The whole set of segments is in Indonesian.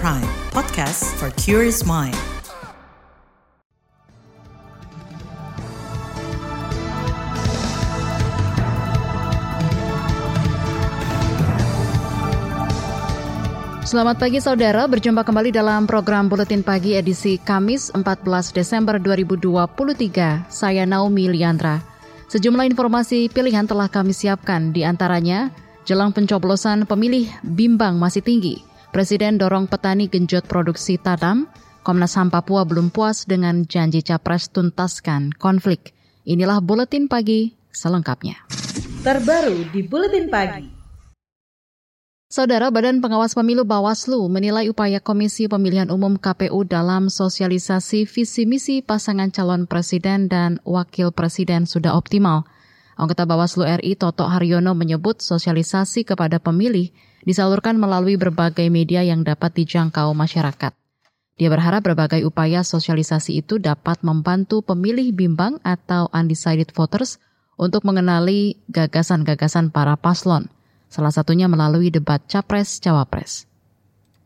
Prime, podcast for curious mind. Selamat pagi saudara, berjumpa kembali dalam program Buletin Pagi edisi Kamis 14 Desember 2023. Saya Naomi Liandra. Sejumlah informasi pilihan telah kami siapkan, di antaranya jelang pencoblosan pemilih bimbang masih tinggi. Presiden dorong petani genjot produksi tadam, Komnas HAM Papua belum puas dengan janji capres tuntaskan konflik. Inilah Buletin Pagi selengkapnya. Terbaru di Buletin Pagi. Saudara Badan Pengawas Pemilu Bawaslu menilai upaya Komisi Pemilihan Umum KPU dalam sosialisasi visi misi pasangan calon presiden dan wakil presiden sudah optimal. Anggota Bawaslu RI Toto Haryono menyebut sosialisasi kepada pemilih disalurkan melalui berbagai media yang dapat dijangkau masyarakat. Dia berharap berbagai upaya sosialisasi itu dapat membantu pemilih bimbang atau undecided voters untuk mengenali gagasan-gagasan para paslon – salah satunya melalui debat Capres-Cawapres.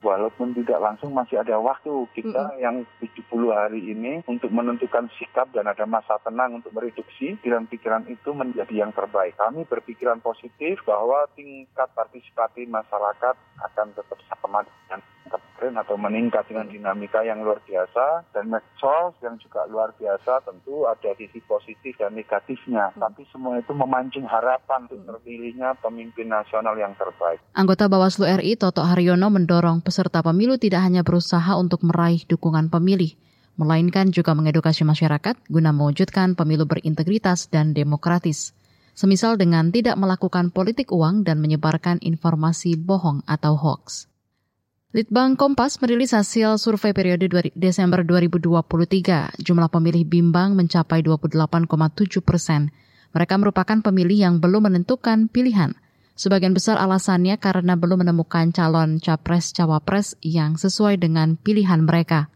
Walaupun tidak langsung masih ada waktu kita mm -hmm. yang 70 hari ini untuk menentukan sikap dan ada masa tenang untuk mereduksi pikiran-pikiran itu menjadi yang terbaik. Kami berpikiran positif bahwa tingkat partisipasi masyarakat akan tetap sama dengan kemarin atau meningkat dengan dinamika yang luar biasa dan medsos yang juga luar biasa tentu ada sisi positif dan negatifnya hmm. tapi semua itu memancing harapan untuk terpilihnya pemimpin nasional yang terbaik. Anggota Bawaslu RI Toto Haryono mendorong peserta pemilu tidak hanya berusaha untuk meraih dukungan pemilih melainkan juga mengedukasi masyarakat guna mewujudkan pemilu berintegritas dan demokratis. Semisal dengan tidak melakukan politik uang dan menyebarkan informasi bohong atau hoax. Litbang Kompas merilis hasil survei periode Desember 2023. Jumlah pemilih bimbang mencapai 28,7 persen. Mereka merupakan pemilih yang belum menentukan pilihan. Sebagian besar alasannya karena belum menemukan calon capres-cawapres yang sesuai dengan pilihan mereka.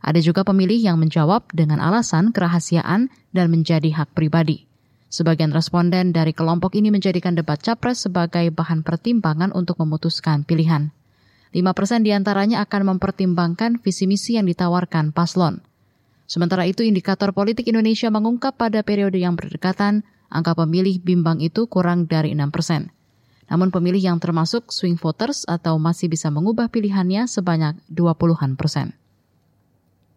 Ada juga pemilih yang menjawab dengan alasan kerahasiaan dan menjadi hak pribadi. Sebagian responden dari kelompok ini menjadikan debat capres sebagai bahan pertimbangan untuk memutuskan pilihan. 5 persen di antaranya akan mempertimbangkan visi misi yang ditawarkan paslon. Sementara itu, indikator politik Indonesia mengungkap pada periode yang berdekatan, angka pemilih bimbang itu kurang dari 6 persen. Namun pemilih yang termasuk swing voters atau masih bisa mengubah pilihannya sebanyak 20-an persen.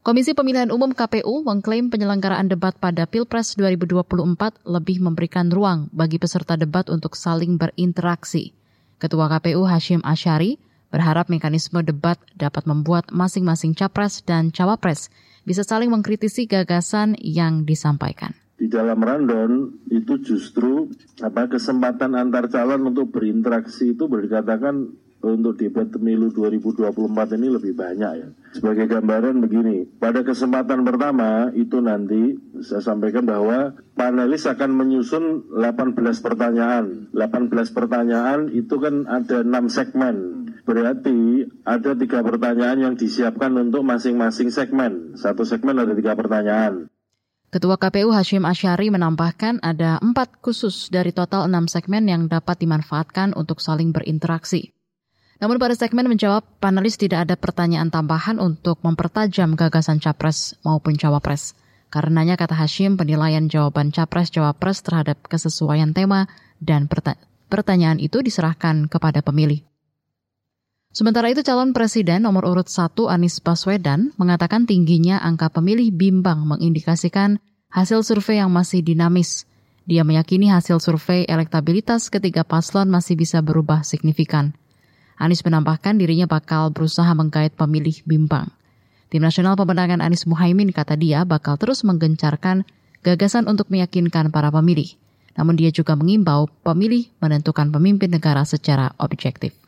Komisi Pemilihan Umum KPU mengklaim penyelenggaraan debat pada Pilpres 2024 lebih memberikan ruang bagi peserta debat untuk saling berinteraksi. Ketua KPU Hashim Asyari berharap mekanisme debat dapat membuat masing-masing capres dan cawapres bisa saling mengkritisi gagasan yang disampaikan. Di dalam rundown itu justru apa kesempatan antar calon untuk berinteraksi itu berdikatakan untuk debat pemilu 2024 ini lebih banyak ya. Sebagai gambaran begini, pada kesempatan pertama itu nanti saya sampaikan bahwa panelis akan menyusun 18 pertanyaan. 18 pertanyaan itu kan ada 6 segmen. Berarti ada tiga pertanyaan yang disiapkan untuk masing-masing segmen. Satu segmen ada tiga pertanyaan. Ketua KPU Hashim Asyari menambahkan ada empat khusus dari total enam segmen yang dapat dimanfaatkan untuk saling berinteraksi. Namun pada segmen menjawab, panelis tidak ada pertanyaan tambahan untuk mempertajam gagasan capres maupun cawapres. Karenanya kata Hashim, penilaian jawaban capres-cawapres terhadap kesesuaian tema dan pertanyaan itu diserahkan kepada pemilih. Sementara itu calon presiden nomor urut 1 Anies Baswedan mengatakan tingginya angka pemilih bimbang mengindikasikan hasil survei yang masih dinamis. Dia meyakini hasil survei elektabilitas ketiga paslon masih bisa berubah signifikan. Anies menambahkan dirinya bakal berusaha menggait pemilih bimbang. Tim Nasional Pemenangan Anies Muhaimin kata dia bakal terus menggencarkan gagasan untuk meyakinkan para pemilih. Namun dia juga mengimbau pemilih menentukan pemimpin negara secara objektif.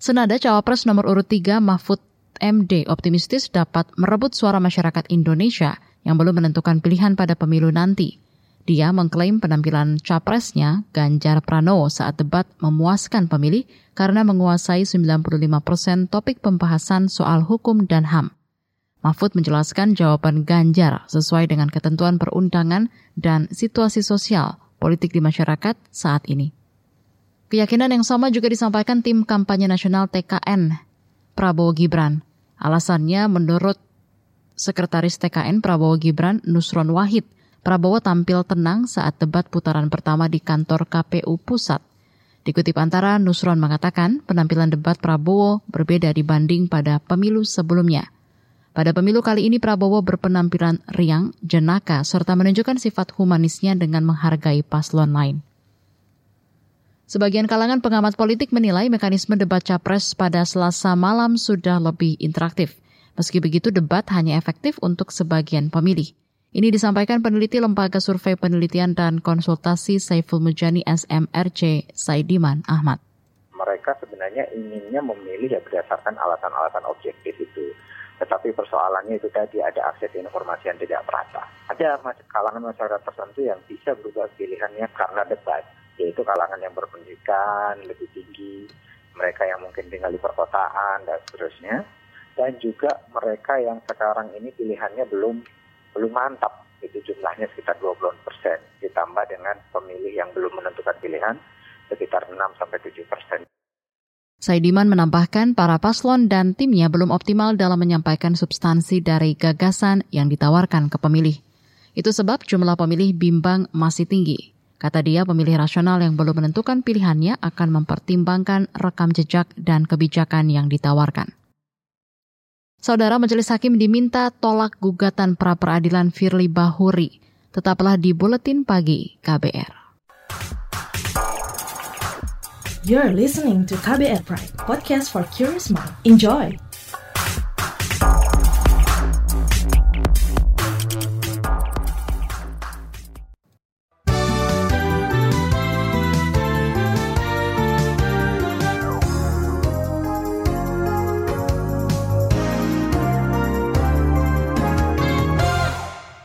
Senada cawapres nomor urut 3 Mahfud MD optimistis dapat merebut suara masyarakat Indonesia yang belum menentukan pilihan pada pemilu nanti. Dia mengklaim penampilan capresnya Ganjar Pranowo saat debat memuaskan pemilih karena menguasai 95 persen topik pembahasan soal hukum dan HAM. Mahfud menjelaskan jawaban Ganjar sesuai dengan ketentuan perundangan dan situasi sosial politik di masyarakat saat ini. Keyakinan yang sama juga disampaikan tim kampanye nasional TKN. Prabowo Gibran. Alasannya menurut Sekretaris TKN Prabowo Gibran Nusron Wahid, Prabowo tampil tenang saat debat putaran pertama di kantor KPU Pusat. Dikutip antara, Nusron mengatakan penampilan debat Prabowo berbeda dibanding pada pemilu sebelumnya. Pada pemilu kali ini Prabowo berpenampilan riang, jenaka, serta menunjukkan sifat humanisnya dengan menghargai paslon lain. Sebagian kalangan pengamat politik menilai mekanisme debat capres pada selasa malam sudah lebih interaktif. Meski begitu, debat hanya efektif untuk sebagian pemilih. Ini disampaikan peneliti Lembaga Survei Penelitian dan Konsultasi Saiful Mujani SMRC, Saidiman Ahmad. Mereka sebenarnya inginnya memilih ya berdasarkan alasan-alasan objektif itu. Tetapi persoalannya itu tadi ada akses informasi yang tidak merata. Ada kalangan masyarakat tertentu yang bisa berubah pilihannya karena debat, yaitu kalangan yang berpendidikan lebih tinggi, mereka yang mungkin tinggal di perkotaan dan seterusnya dan juga mereka yang sekarang ini pilihannya belum belum mantap itu jumlahnya sekitar 20 persen ditambah dengan pemilih yang belum menentukan pilihan sekitar 6 sampai 7 persen. Saidiman menambahkan para paslon dan timnya belum optimal dalam menyampaikan substansi dari gagasan yang ditawarkan ke pemilih. Itu sebab jumlah pemilih bimbang masih tinggi. Kata dia, pemilih rasional yang belum menentukan pilihannya akan mempertimbangkan rekam jejak dan kebijakan yang ditawarkan. Saudara Majelis Hakim diminta tolak gugatan pra peradilan Firly Bahuri. Tetaplah di Buletin Pagi KBR. You're listening to KBR Pride, podcast for curious mind. Enjoy!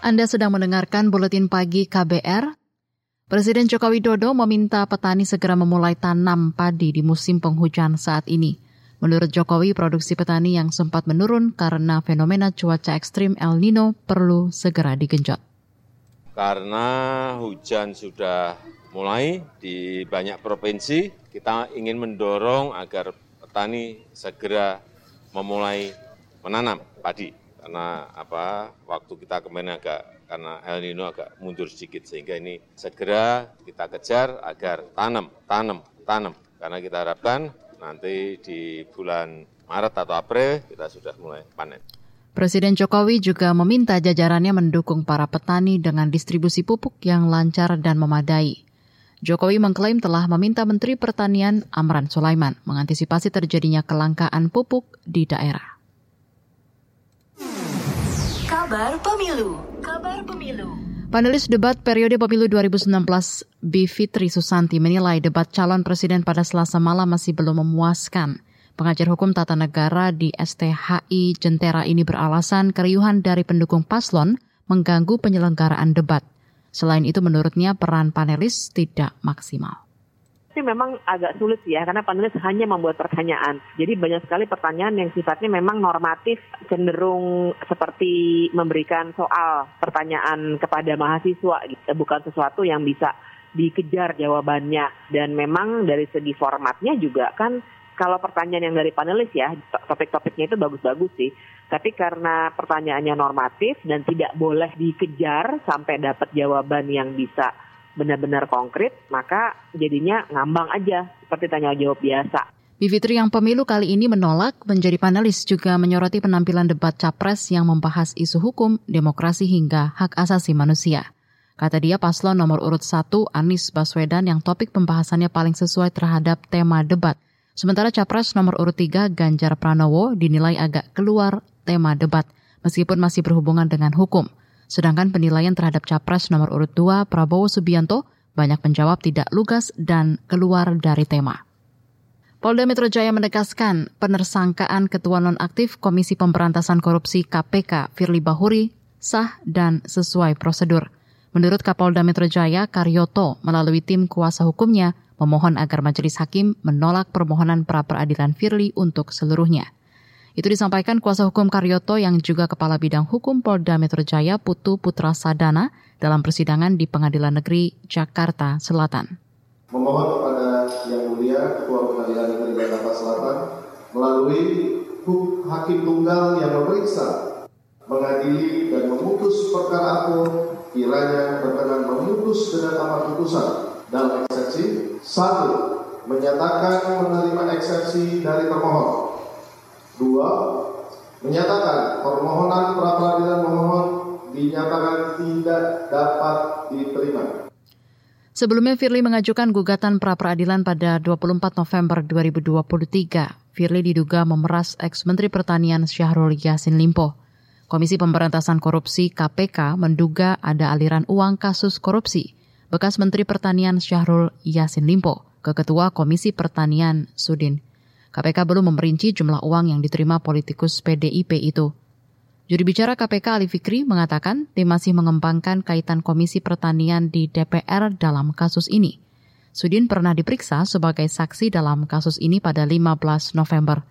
Anda sedang mendengarkan buletin pagi KBR. Presiden Joko Widodo meminta petani segera memulai tanam padi di musim penghujan saat ini. Menurut Jokowi, produksi petani yang sempat menurun karena fenomena cuaca ekstrim El Nino perlu segera digenjot. Karena hujan sudah mulai di banyak provinsi, kita ingin mendorong agar petani segera memulai menanam padi karena apa waktu kita kemarin agak karena El Nino agak mundur sedikit sehingga ini segera kita kejar agar tanam, tanam, tanam karena kita harapkan nanti di bulan Maret atau April kita sudah mulai panen. Presiden Jokowi juga meminta jajarannya mendukung para petani dengan distribusi pupuk yang lancar dan memadai. Jokowi mengklaim telah meminta Menteri Pertanian Amran Sulaiman mengantisipasi terjadinya kelangkaan pupuk di daerah. Kabar Pemilu. Kabar Pemilu. Panelis debat periode pemilu 2019 Bivitri Susanti menilai debat calon presiden pada selasa malam masih belum memuaskan. Pengajar hukum tata negara di STHI Jentera ini beralasan keriuhan dari pendukung paslon mengganggu penyelenggaraan debat. Selain itu menurutnya peran panelis tidak maksimal sih memang agak sulit ya karena panelis hanya membuat pertanyaan. Jadi banyak sekali pertanyaan yang sifatnya memang normatif cenderung seperti memberikan soal pertanyaan kepada mahasiswa gitu. bukan sesuatu yang bisa dikejar jawabannya dan memang dari segi formatnya juga kan kalau pertanyaan yang dari panelis ya topik-topiknya itu bagus-bagus sih tapi karena pertanyaannya normatif dan tidak boleh dikejar sampai dapat jawaban yang bisa benar-benar konkret, maka jadinya ngambang aja seperti tanya jawab biasa. Bivitri yang pemilu kali ini menolak menjadi panelis juga menyoroti penampilan debat capres yang membahas isu hukum, demokrasi hingga hak asasi manusia. Kata dia paslon nomor urut 1 Anies Baswedan yang topik pembahasannya paling sesuai terhadap tema debat. Sementara capres nomor urut 3 Ganjar Pranowo dinilai agak keluar tema debat meskipun masih berhubungan dengan hukum. Sedangkan penilaian terhadap capres nomor urut 2 Prabowo Subianto banyak menjawab tidak lugas dan keluar dari tema. Polda Metro Jaya menegaskan penersangkaan ketua nonaktif Komisi Pemberantasan Korupsi KPK Firly Bahuri sah dan sesuai prosedur. Menurut Kapolda Metro Jaya, Karyoto melalui tim kuasa hukumnya memohon agar majelis hakim menolak permohonan pra peradilan Firly untuk seluruhnya. Itu disampaikan kuasa hukum Karyoto yang juga Kepala Bidang Hukum Polda Metro Jaya Putu Putra Sadana dalam persidangan di Pengadilan Negeri Jakarta Selatan. Memohon kepada Yang Mulia Ketua Pengadilan Negeri Jakarta Selatan melalui hakim tunggal yang memeriksa, mengadili dan memutus perkara aku kiranya berkenan memutus dengan amar putusan dalam eksepsi satu menyatakan menerima eksepsi dari termohon dua menyatakan permohonan pra peradilan memohon dinyatakan tidak dapat diterima. Sebelumnya Firly mengajukan gugatan pra peradilan pada 24 November 2023. Firly diduga memeras ex-Menteri Pertanian Syahrul Yassin Limpo. Komisi Pemberantasan Korupsi KPK menduga ada aliran uang kasus korupsi bekas Menteri Pertanian Syahrul Yassin Limpo ke Ketua Komisi Pertanian Sudin. KPK belum memerinci jumlah uang yang diterima politikus PDIP itu. Juri bicara KPK Ali Fikri mengatakan tim masih mengembangkan kaitan Komisi Pertanian di DPR dalam kasus ini. Sudin pernah diperiksa sebagai saksi dalam kasus ini pada 15 November.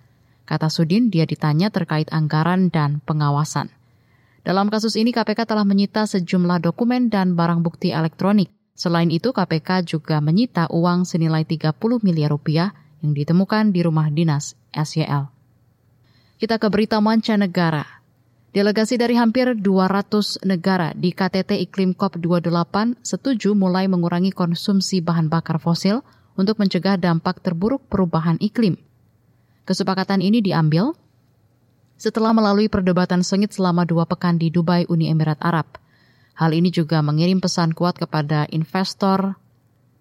Kata Sudin, dia ditanya terkait anggaran dan pengawasan. Dalam kasus ini KPK telah menyita sejumlah dokumen dan barang bukti elektronik. Selain itu, KPK juga menyita uang senilai 30 miliar rupiah yang ditemukan di rumah dinas SYL. Kita ke berita mancanegara. Delegasi dari hampir 200 negara di KTT Iklim COP28 setuju mulai mengurangi konsumsi bahan bakar fosil untuk mencegah dampak terburuk perubahan iklim. Kesepakatan ini diambil setelah melalui perdebatan sengit selama dua pekan di Dubai, Uni Emirat Arab. Hal ini juga mengirim pesan kuat kepada investor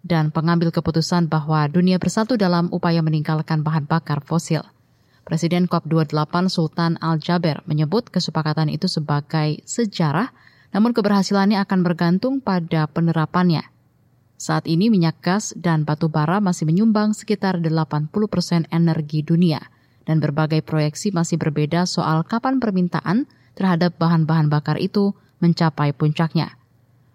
dan pengambil keputusan bahwa dunia bersatu dalam upaya meninggalkan bahan bakar fosil. Presiden COP28 Sultan Al-Jaber menyebut kesepakatan itu sebagai sejarah, namun keberhasilannya akan bergantung pada penerapannya. Saat ini minyak gas dan batu bara masih menyumbang sekitar 80 persen energi dunia, dan berbagai proyeksi masih berbeda soal kapan permintaan terhadap bahan-bahan bakar itu mencapai puncaknya.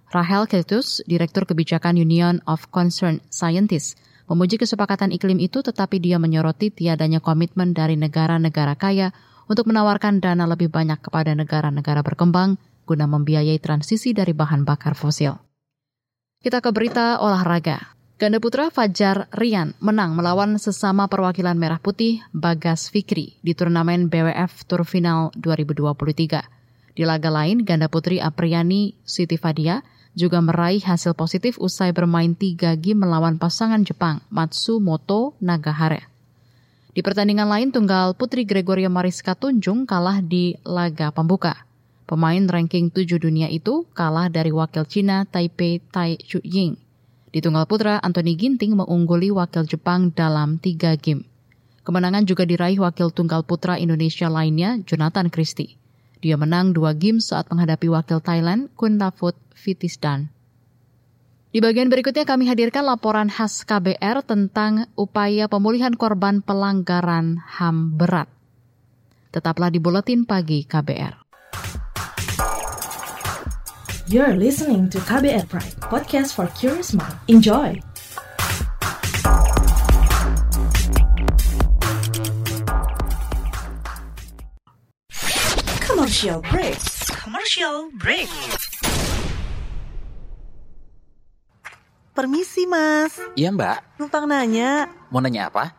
Rahel Ketus, Direktur Kebijakan Union of Concerned Scientists, memuji kesepakatan iklim itu tetapi dia menyoroti tiadanya komitmen dari negara-negara kaya untuk menawarkan dana lebih banyak kepada negara-negara berkembang guna membiayai transisi dari bahan bakar fosil. Kita ke berita olahraga. Ganda putra Fajar Rian menang melawan sesama perwakilan Merah Putih Bagas Fikri di turnamen BWF Tour Final 2023. Di laga lain, ganda putri Apriani Siti Fadia juga meraih hasil positif usai bermain tiga game melawan pasangan Jepang Matsumoto Nagahara. Di pertandingan lain, tunggal putri Gregoria Mariska Tunjung kalah di laga pembuka. Pemain ranking 7 dunia itu kalah dari wakil Cina Taipei Tai Ying. Di tunggal putra, Anthony Ginting mengungguli wakil Jepang dalam tiga game. Kemenangan juga diraih wakil tunggal putra Indonesia lainnya, Jonathan Christie. Dia menang dua game saat menghadapi wakil Thailand, Kun Lafut Fitisdan. Di bagian berikutnya kami hadirkan laporan khas KBR tentang upaya pemulihan korban pelanggaran HAM berat. Tetaplah di Buletin Pagi KBR. You're listening to KBR Pride, podcast for curious mind. Enjoy! Commercial break. Commercial break. Permisi, Mas. Iya, Mbak. Numpang nanya, Mau nanya apa?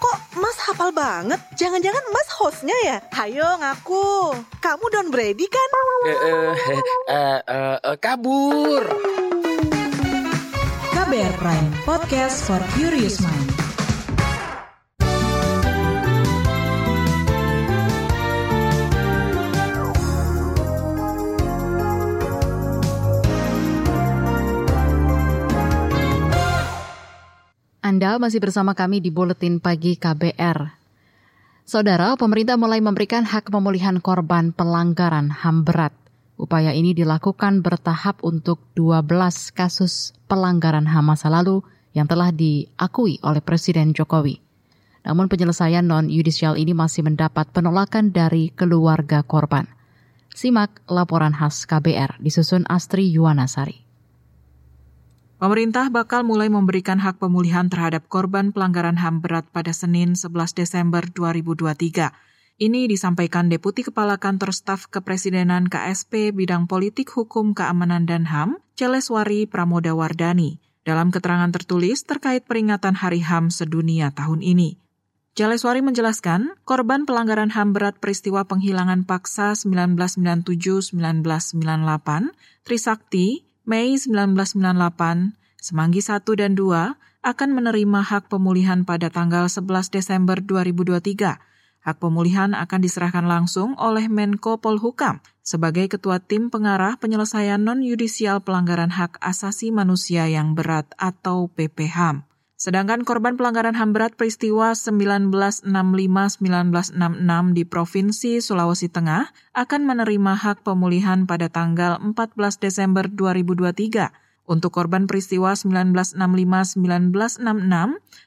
kok Mas hafal banget? Jangan-jangan Mas hostnya ya? Hayo ngaku. Kamu Don Brady kan? Eh, eh, eh, eh, eh, kabur. KBR Prime, podcast for curious mind. Anda masih bersama kami di Buletin Pagi KBR. Saudara, pemerintah mulai memberikan hak pemulihan korban pelanggaran HAM berat. Upaya ini dilakukan bertahap untuk 12 kasus pelanggaran HAM masa lalu yang telah diakui oleh Presiden Jokowi. Namun penyelesaian non-yudisial ini masih mendapat penolakan dari keluarga korban. Simak laporan khas KBR disusun Astri Yuwanasari. Pemerintah bakal mulai memberikan hak pemulihan terhadap korban pelanggaran HAM berat pada Senin 11 Desember 2023. Ini disampaikan Deputi Kepala Kantor Staf Kepresidenan KSP Bidang Politik Hukum Keamanan dan HAM, Celeswari Pramoda Wardani, dalam keterangan tertulis terkait peringatan Hari HAM sedunia tahun ini. Jaleswari menjelaskan, korban pelanggaran HAM berat peristiwa penghilangan paksa 1997-1998, Trisakti, Mei 1998, Semanggi 1 dan 2 akan menerima hak pemulihan pada tanggal 11 Desember 2023. Hak pemulihan akan diserahkan langsung oleh Menko Polhukam sebagai Ketua Tim Pengarah Penyelesaian Non-Yudisial Pelanggaran Hak Asasi Manusia yang Berat atau PPHAM. Sedangkan korban pelanggaran HAM berat peristiwa 1965-1966 di Provinsi Sulawesi Tengah akan menerima hak pemulihan pada tanggal 14 Desember 2023. Untuk korban peristiwa 1965-1966,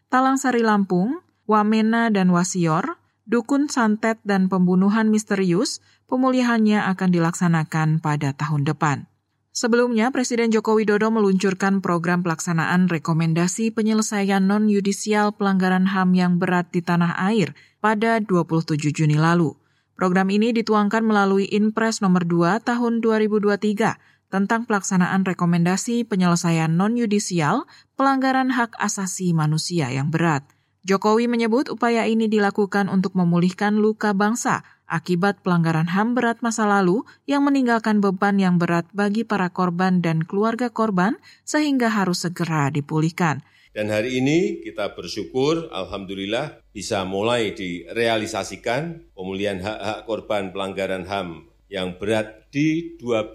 Talang Sari Lampung, Wamena dan Wasior, Dukun Santet dan pembunuhan misterius, pemulihannya akan dilaksanakan pada tahun depan. Sebelumnya, Presiden Joko Widodo meluncurkan program pelaksanaan rekomendasi penyelesaian non-yudisial pelanggaran HAM yang berat di tanah air pada 27 Juni lalu. Program ini dituangkan melalui Inpres nomor 2 tahun 2023 tentang pelaksanaan rekomendasi penyelesaian non-yudisial pelanggaran hak asasi manusia yang berat. Jokowi menyebut upaya ini dilakukan untuk memulihkan luka bangsa akibat pelanggaran HAM berat masa lalu yang meninggalkan beban yang berat bagi para korban dan keluarga korban sehingga harus segera dipulihkan. Dan hari ini kita bersyukur, Alhamdulillah, bisa mulai direalisasikan pemulihan hak-hak korban pelanggaran HAM yang berat di 12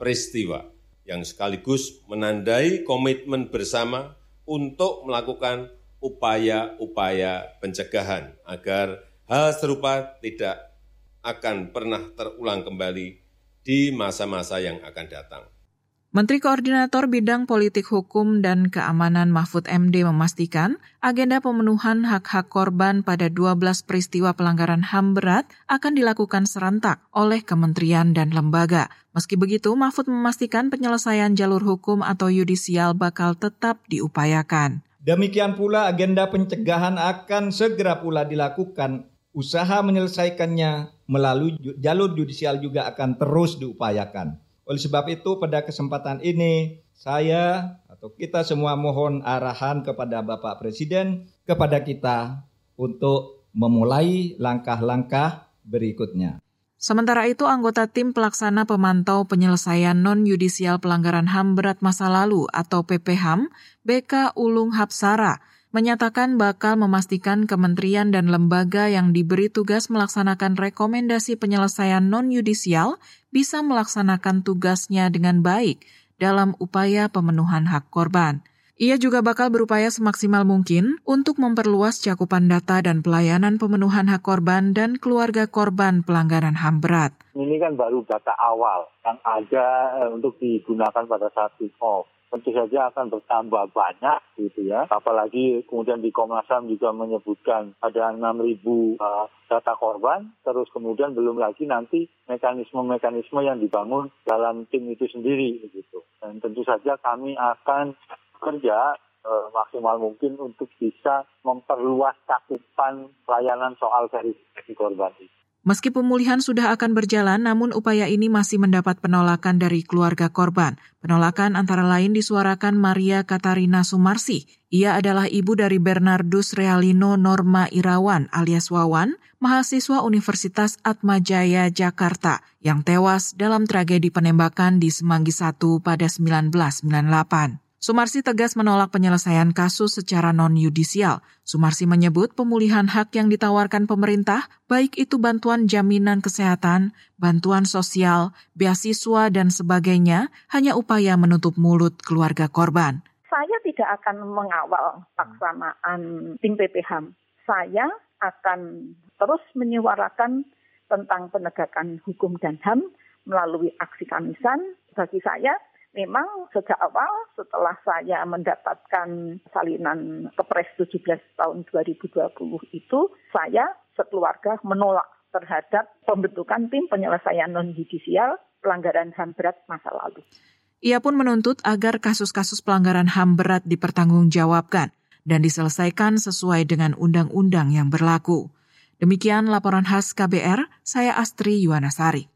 peristiwa, yang sekaligus menandai komitmen bersama untuk melakukan upaya-upaya pencegahan agar hal serupa tidak akan pernah terulang kembali di masa-masa yang akan datang. Menteri Koordinator Bidang Politik Hukum dan Keamanan Mahfud MD memastikan agenda pemenuhan hak-hak korban pada 12 peristiwa pelanggaran HAM berat akan dilakukan serentak oleh kementerian dan lembaga. Meski begitu, Mahfud memastikan penyelesaian jalur hukum atau yudisial bakal tetap diupayakan. Demikian pula agenda pencegahan akan segera pula dilakukan usaha menyelesaikannya melalui jalur judicial juga akan terus diupayakan. Oleh sebab itu pada kesempatan ini saya atau kita semua mohon arahan kepada Bapak Presiden kepada kita untuk memulai langkah-langkah berikutnya. Sementara itu, anggota tim pelaksana pemantau penyelesaian non-yudisial pelanggaran HAM berat masa lalu atau PPHAM, BK Ulung Hapsara, menyatakan bakal memastikan kementerian dan lembaga yang diberi tugas melaksanakan rekomendasi penyelesaian non-yudisial bisa melaksanakan tugasnya dengan baik dalam upaya pemenuhan hak korban. Ia juga bakal berupaya semaksimal mungkin untuk memperluas cakupan data dan pelayanan pemenuhan hak korban dan keluarga korban pelanggaran HAM berat. Ini kan baru data awal yang ada eh, untuk digunakan pada saat kick-off tentu saja akan bertambah banyak gitu ya. Apalagi kemudian di Komnas HAM juga menyebutkan ada 6.000 uh, data korban, terus kemudian belum lagi nanti mekanisme-mekanisme yang dibangun dalam tim itu sendiri gitu. Dan tentu saja kami akan kerja uh, maksimal mungkin untuk bisa memperluas cakupan pelayanan soal verifikasi korban itu. Meski pemulihan sudah akan berjalan, namun upaya ini masih mendapat penolakan dari keluarga korban. Penolakan antara lain disuarakan Maria Katarina Sumarsi. Ia adalah ibu dari Bernardus Realino Norma Irawan alias Wawan, mahasiswa Universitas Atmajaya Jakarta yang tewas dalam tragedi penembakan di Semanggi 1 pada 1998. Sumarsi tegas menolak penyelesaian kasus secara non-yudisial. Sumarsi menyebut pemulihan hak yang ditawarkan pemerintah, baik itu bantuan jaminan kesehatan, bantuan sosial, beasiswa, dan sebagainya, hanya upaya menutup mulut keluarga korban. Saya tidak akan mengawal pelaksanaan tim PPHAM. Saya akan terus menyuarakan tentang penegakan hukum dan HAM melalui aksi kamisan. Bagi saya, memang sejak awal setelah saya mendapatkan salinan Kepres 17 tahun 2020 itu, saya sekeluarga menolak terhadap pembentukan tim penyelesaian non-judisial pelanggaran HAM berat masa lalu. Ia pun menuntut agar kasus-kasus pelanggaran HAM berat dipertanggungjawabkan dan diselesaikan sesuai dengan undang-undang yang berlaku. Demikian laporan khas KBR, saya Astri Yuwanasari.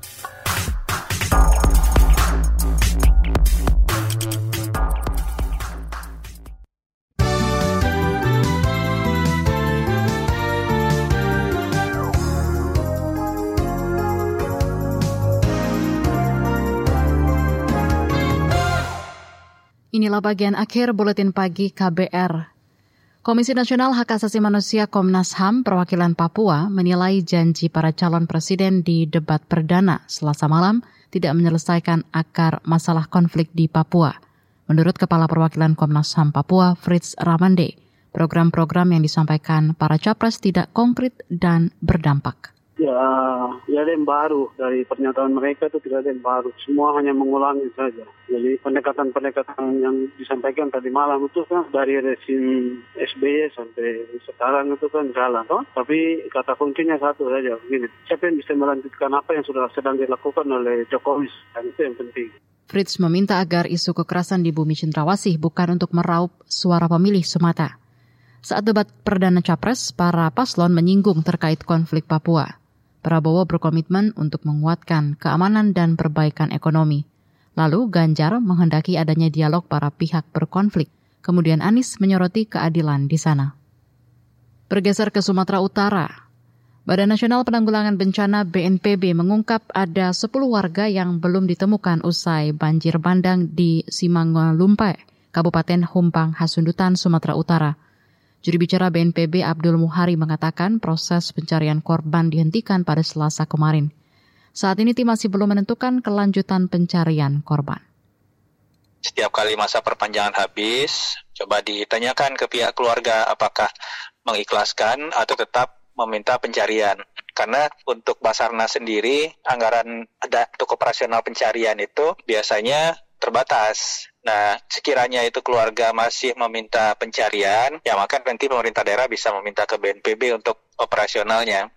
Inilah bagian akhir buletin pagi KBR. Komisi Nasional Hak Asasi Manusia Komnas HAM perwakilan Papua menilai janji para calon presiden di debat perdana selasa malam tidak menyelesaikan akar masalah konflik di Papua. Menurut Kepala Perwakilan Komnas HAM Papua, Fritz Ramande, program-program yang disampaikan para capres tidak konkret dan berdampak ya ya ada yang baru dari pernyataan mereka itu tidak ada yang baru. Semua hanya mengulangi saja. Jadi pendekatan-pendekatan yang disampaikan tadi malam itu kan dari resim SBY sampai sekarang itu kan jalan toh. Tapi kata kuncinya satu saja begini. Siapa yang bisa melanjutkan apa yang sudah sedang dilakukan oleh Jokowi? Dan itu yang penting. Fritz meminta agar isu kekerasan di bumi Cendrawasih bukan untuk meraup suara pemilih semata. Saat debat perdana capres, para paslon menyinggung terkait konflik Papua. Prabowo berkomitmen untuk menguatkan keamanan dan perbaikan ekonomi. Lalu Ganjar menghendaki adanya dialog para pihak berkonflik. Kemudian Anies menyoroti keadilan di sana. Bergeser ke Sumatera Utara, Badan Nasional Penanggulangan Bencana BNPB mengungkap ada 10 warga yang belum ditemukan usai banjir bandang di Simangalumpai, Kabupaten Humpang, Hasundutan, Sumatera Utara. Juru bicara BNPB Abdul Muhari mengatakan proses pencarian korban dihentikan pada Selasa kemarin. Saat ini tim masih belum menentukan kelanjutan pencarian korban. Setiap kali masa perpanjangan habis, coba ditanyakan ke pihak keluarga apakah mengikhlaskan atau tetap meminta pencarian. Karena untuk Basarnas sendiri, anggaran ada untuk operasional pencarian itu biasanya terbatas. Nah, sekiranya itu keluarga masih meminta pencarian, ya maka nanti pemerintah daerah bisa meminta ke BNPB untuk operasionalnya.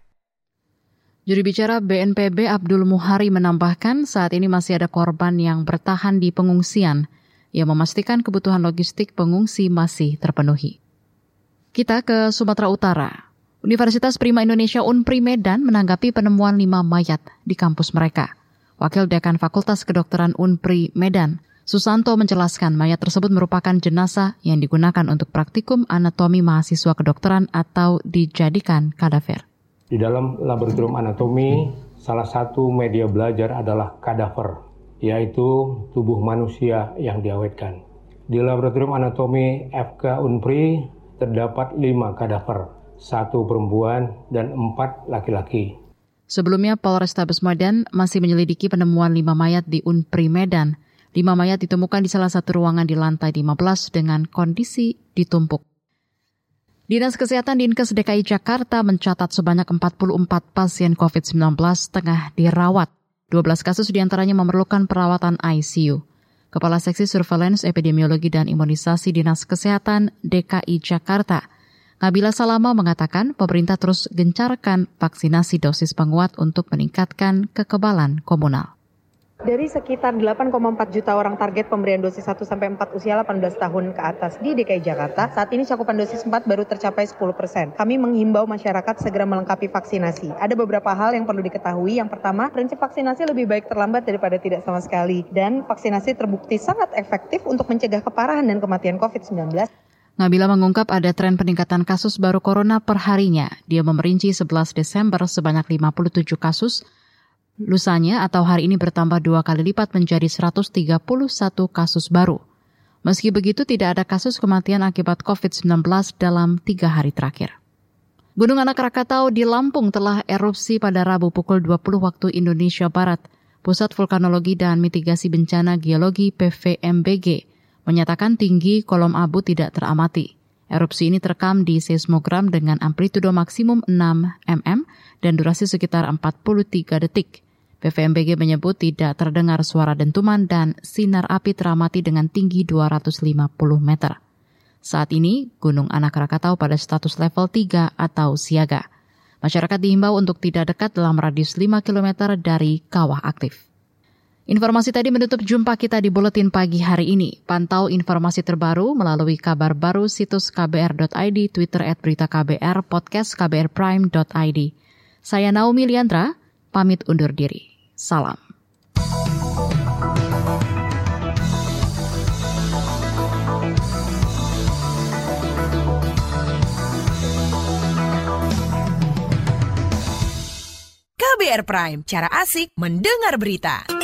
Juru bicara BNPB Abdul Muhari menambahkan saat ini masih ada korban yang bertahan di pengungsian. Ia memastikan kebutuhan logistik pengungsi masih terpenuhi. Kita ke Sumatera Utara. Universitas Prima Indonesia Unpri Medan menanggapi penemuan lima mayat di kampus mereka. Wakil Dekan Fakultas Kedokteran Unpri Medan, Susanto menjelaskan mayat tersebut merupakan jenazah yang digunakan untuk praktikum anatomi mahasiswa kedokteran atau dijadikan kadaver. Di dalam laboratorium anatomi, salah satu media belajar adalah kadaver, yaitu tubuh manusia yang diawetkan. Di laboratorium anatomi FK Unpri terdapat lima kadaver, satu perempuan dan empat laki-laki. Sebelumnya, Polrestabes Medan masih menyelidiki penemuan lima mayat di Unpri Medan Lima mayat ditemukan di salah satu ruangan di lantai 15 dengan kondisi ditumpuk. Dinas Kesehatan Dinkes DKI Jakarta mencatat sebanyak 44 pasien COVID-19 tengah dirawat. 12 kasus di antaranya memerlukan perawatan ICU. Kepala Seksi Surveillance Epidemiologi dan Imunisasi Dinas Kesehatan DKI Jakarta, Nabila Salama mengatakan pemerintah terus gencarkan vaksinasi dosis penguat untuk meningkatkan kekebalan komunal. Dari sekitar 8,4 juta orang target pemberian dosis 1 sampai 4 usia 18 tahun ke atas di DKI Jakarta, saat ini cakupan dosis 4 baru tercapai 10 persen. Kami menghimbau masyarakat segera melengkapi vaksinasi. Ada beberapa hal yang perlu diketahui. Yang pertama, prinsip vaksinasi lebih baik terlambat daripada tidak sama sekali. Dan vaksinasi terbukti sangat efektif untuk mencegah keparahan dan kematian COVID-19. Nabila mengungkap ada tren peningkatan kasus baru corona per harinya. Dia memerinci 11 Desember sebanyak 57 kasus, Lusanya atau hari ini bertambah dua kali lipat menjadi 131 kasus baru. Meski begitu, tidak ada kasus kematian akibat COVID-19 dalam tiga hari terakhir. Gunung Anak Rakatau di Lampung telah erupsi pada Rabu pukul 20 waktu Indonesia Barat. Pusat Vulkanologi dan Mitigasi Bencana Geologi PVMBG menyatakan tinggi kolom abu tidak teramati. Erupsi ini terekam di seismogram dengan amplitudo maksimum 6 mm dan durasi sekitar 43 detik. PVMBG menyebut tidak terdengar suara dentuman dan sinar api teramati dengan tinggi 250 meter. Saat ini, Gunung Anak Rakatau pada status level 3 atau siaga. Masyarakat diimbau untuk tidak dekat dalam radius 5 km dari kawah aktif. Informasi tadi menutup jumpa kita di Buletin Pagi hari ini. Pantau informasi terbaru melalui kabar baru situs kbr.id, Twitter at berita KBR, podcast kbrprime.id. Saya Naomi Liandra, pamit undur diri. Salam. KBR Prime, cara asik mendengar berita.